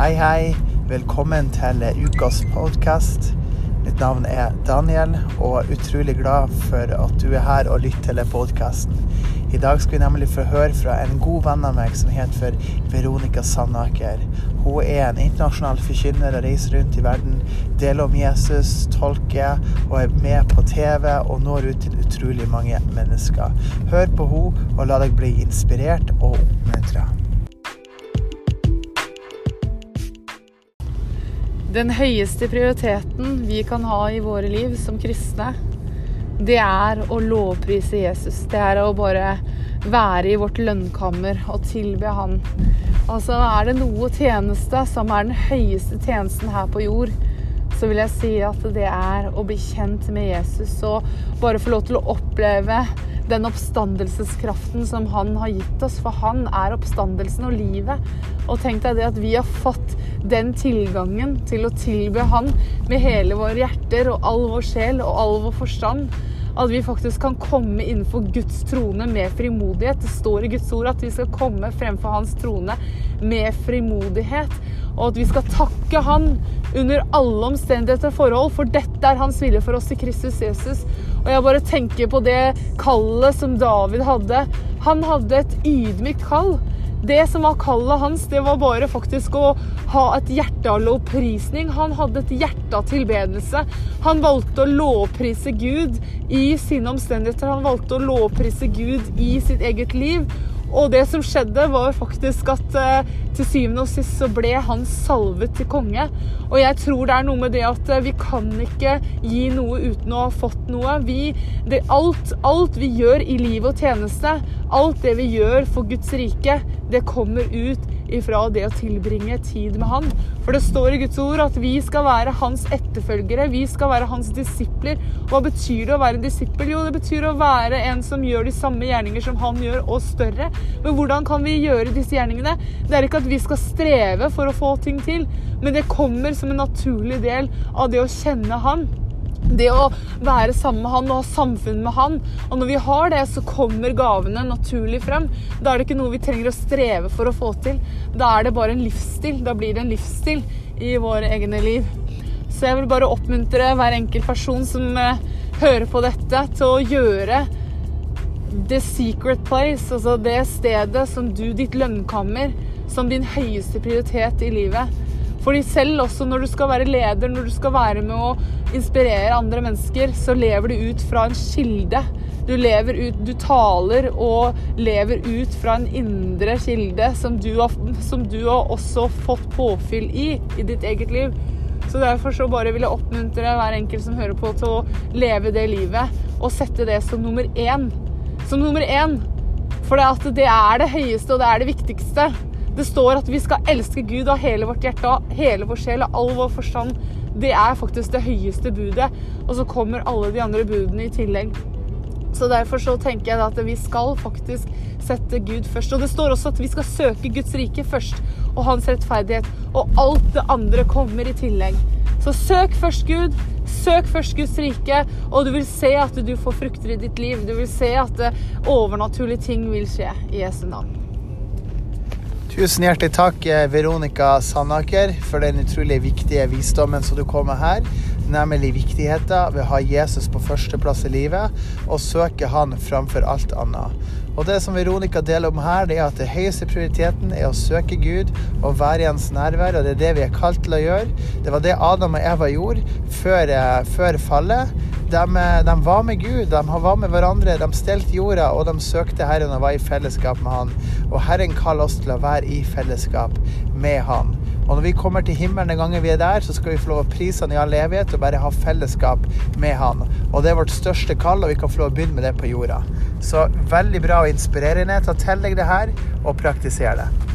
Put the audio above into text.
Hei, hei. Velkommen til ukas podkast. Mitt navn er Daniel, og er utrolig glad for at du er her og lytter til podkasten. I dag skal vi nemlig få høre fra en god venn av meg som heter for Veronica Sandaker. Hun er en internasjonal forkynner og reiser rundt i verden, deler om Jesus, tolker og er med på TV og når ut til utrolig mange mennesker. Hør på henne og la deg bli inspirert og oppmuntra. Den høyeste prioriteten vi kan ha i våre liv som kristne, det er å lovprise Jesus. Det er å bare være i vårt lønnkammer og tilbe Han. Altså, er det noe tjeneste som er den høyeste tjenesten her på jord, så vil jeg si at det er å bli kjent med Jesus og bare få lov til å oppleve den oppstandelseskraften som han har gitt oss. For han er oppstandelsen og livet. Og tenk deg det at vi har fått den tilgangen til å tilbe han med hele våre hjerter og all vår sjel og all vår forstand. At vi faktisk kan komme innenfor Guds trone med frimodighet. Det står i Guds ord at vi skal komme fremfor hans trone med frimodighet. Og at vi skal takke Han under alle omstendigheter og forhold, for dette er Hans vilje for oss i Kristus Jesus. Og jeg bare tenker på det kallet som David hadde. Han hadde et ydmykt kall. Det som var kallet hans, det var bare faktisk å ha et hjerte av lovprisning. Han hadde et hjerte av tilbedelse. Han valgte å lovprise Gud i sine omstendigheter. Han valgte å lovprise Gud i sitt eget liv. Og det som skjedde, var faktisk at eh, til syvende og sist så ble han salvet til konge. Og jeg tror det er noe med det at eh, vi kan ikke gi noe uten å ha fått noe. Vi, det, alt, alt vi gjør i liv og tjeneste, alt det vi gjør for Guds rike, det kommer ut ifra det å tilbringe tid med Han. For det står i Guds ord at vi skal være hans etterfølgere, vi skal være hans disipler. Hva betyr det å være en disippel? Jo, det betyr å være en som gjør de samme gjerninger som han gjør, og større. Men hvordan kan vi gjøre disse gjerningene? Det er ikke at vi skal streve for å få ting til, men det kommer som en naturlig del av det å kjenne Han det å være sammen med han og ha samfunn med han. Og når vi har det, så kommer gavene naturlig frem. Da er det ikke noe vi trenger å streve for å få til. Da er det bare en livsstil. Da blir det en livsstil i våre egne liv. Så jeg vil bare oppmuntre hver enkelt person som uh, hører på dette, til å gjøre the secret place, altså det stedet som du, ditt lønnkammer, som din høyeste prioritet i livet. Fordi selv også når du skal være leder, når du skal være med å inspirere andre mennesker, så lever du ut fra en kilde. Du lever ut, du taler og lever ut fra en indre kilde som du har, som du har også fått påfyll i i ditt eget liv. Så derfor så bare vil jeg oppmuntre hver enkelt som hører på, til å leve det livet og sette det som nummer én. Som nummer én. For det, det er det høyeste, og det er det viktigste. Det står at vi skal elske Gud av hele vårt hjerte, av hele vår sjel, av all vår forstand. Det er faktisk det høyeste budet. Og så kommer alle de andre budene i tillegg. Så Derfor så tenker jeg at vi skal faktisk sette Gud først. Og det står også at vi skal søke Guds rike først, og hans rettferdighet. Og alt det andre kommer i tillegg. Så søk først Gud. Søk først Guds rike, og du vil se at du får frukter i ditt liv. Du vil se at overnaturlige ting vil skje i Jesu navn. Tusen hjertelig takk, eh, Veronica Sandaker, for den utrolig viktige visdommen som du kom med her. Nemlig viktigheten ved å ha Jesus på førsteplass i livet og søke han framfor alt annet. Og Det som Veronica deler om her, det er at det høyeste prioriteten er å søke Gud og være i hans nærvær. og Det er det vi er kalt til å gjøre. Det var det Adam og Eva gjorde før, eh, før fallet. De, eh, de, var med Gud, de var med hverandre, de stelte jorda, og de søkte Herren og var i fellesskap med Han. Og Herren kaller oss til å være i fellesskap med Han. Og når vi kommer til himmelen den gangen vi er der, så skal vi få lov å prise Han i all evighet og bare ha fellesskap med Han. Og det er vårt største kall, og vi kan få lov å begynne med det på jorda. Så veldig bra og inspirerende. Ta til deg det her, og praktiser det.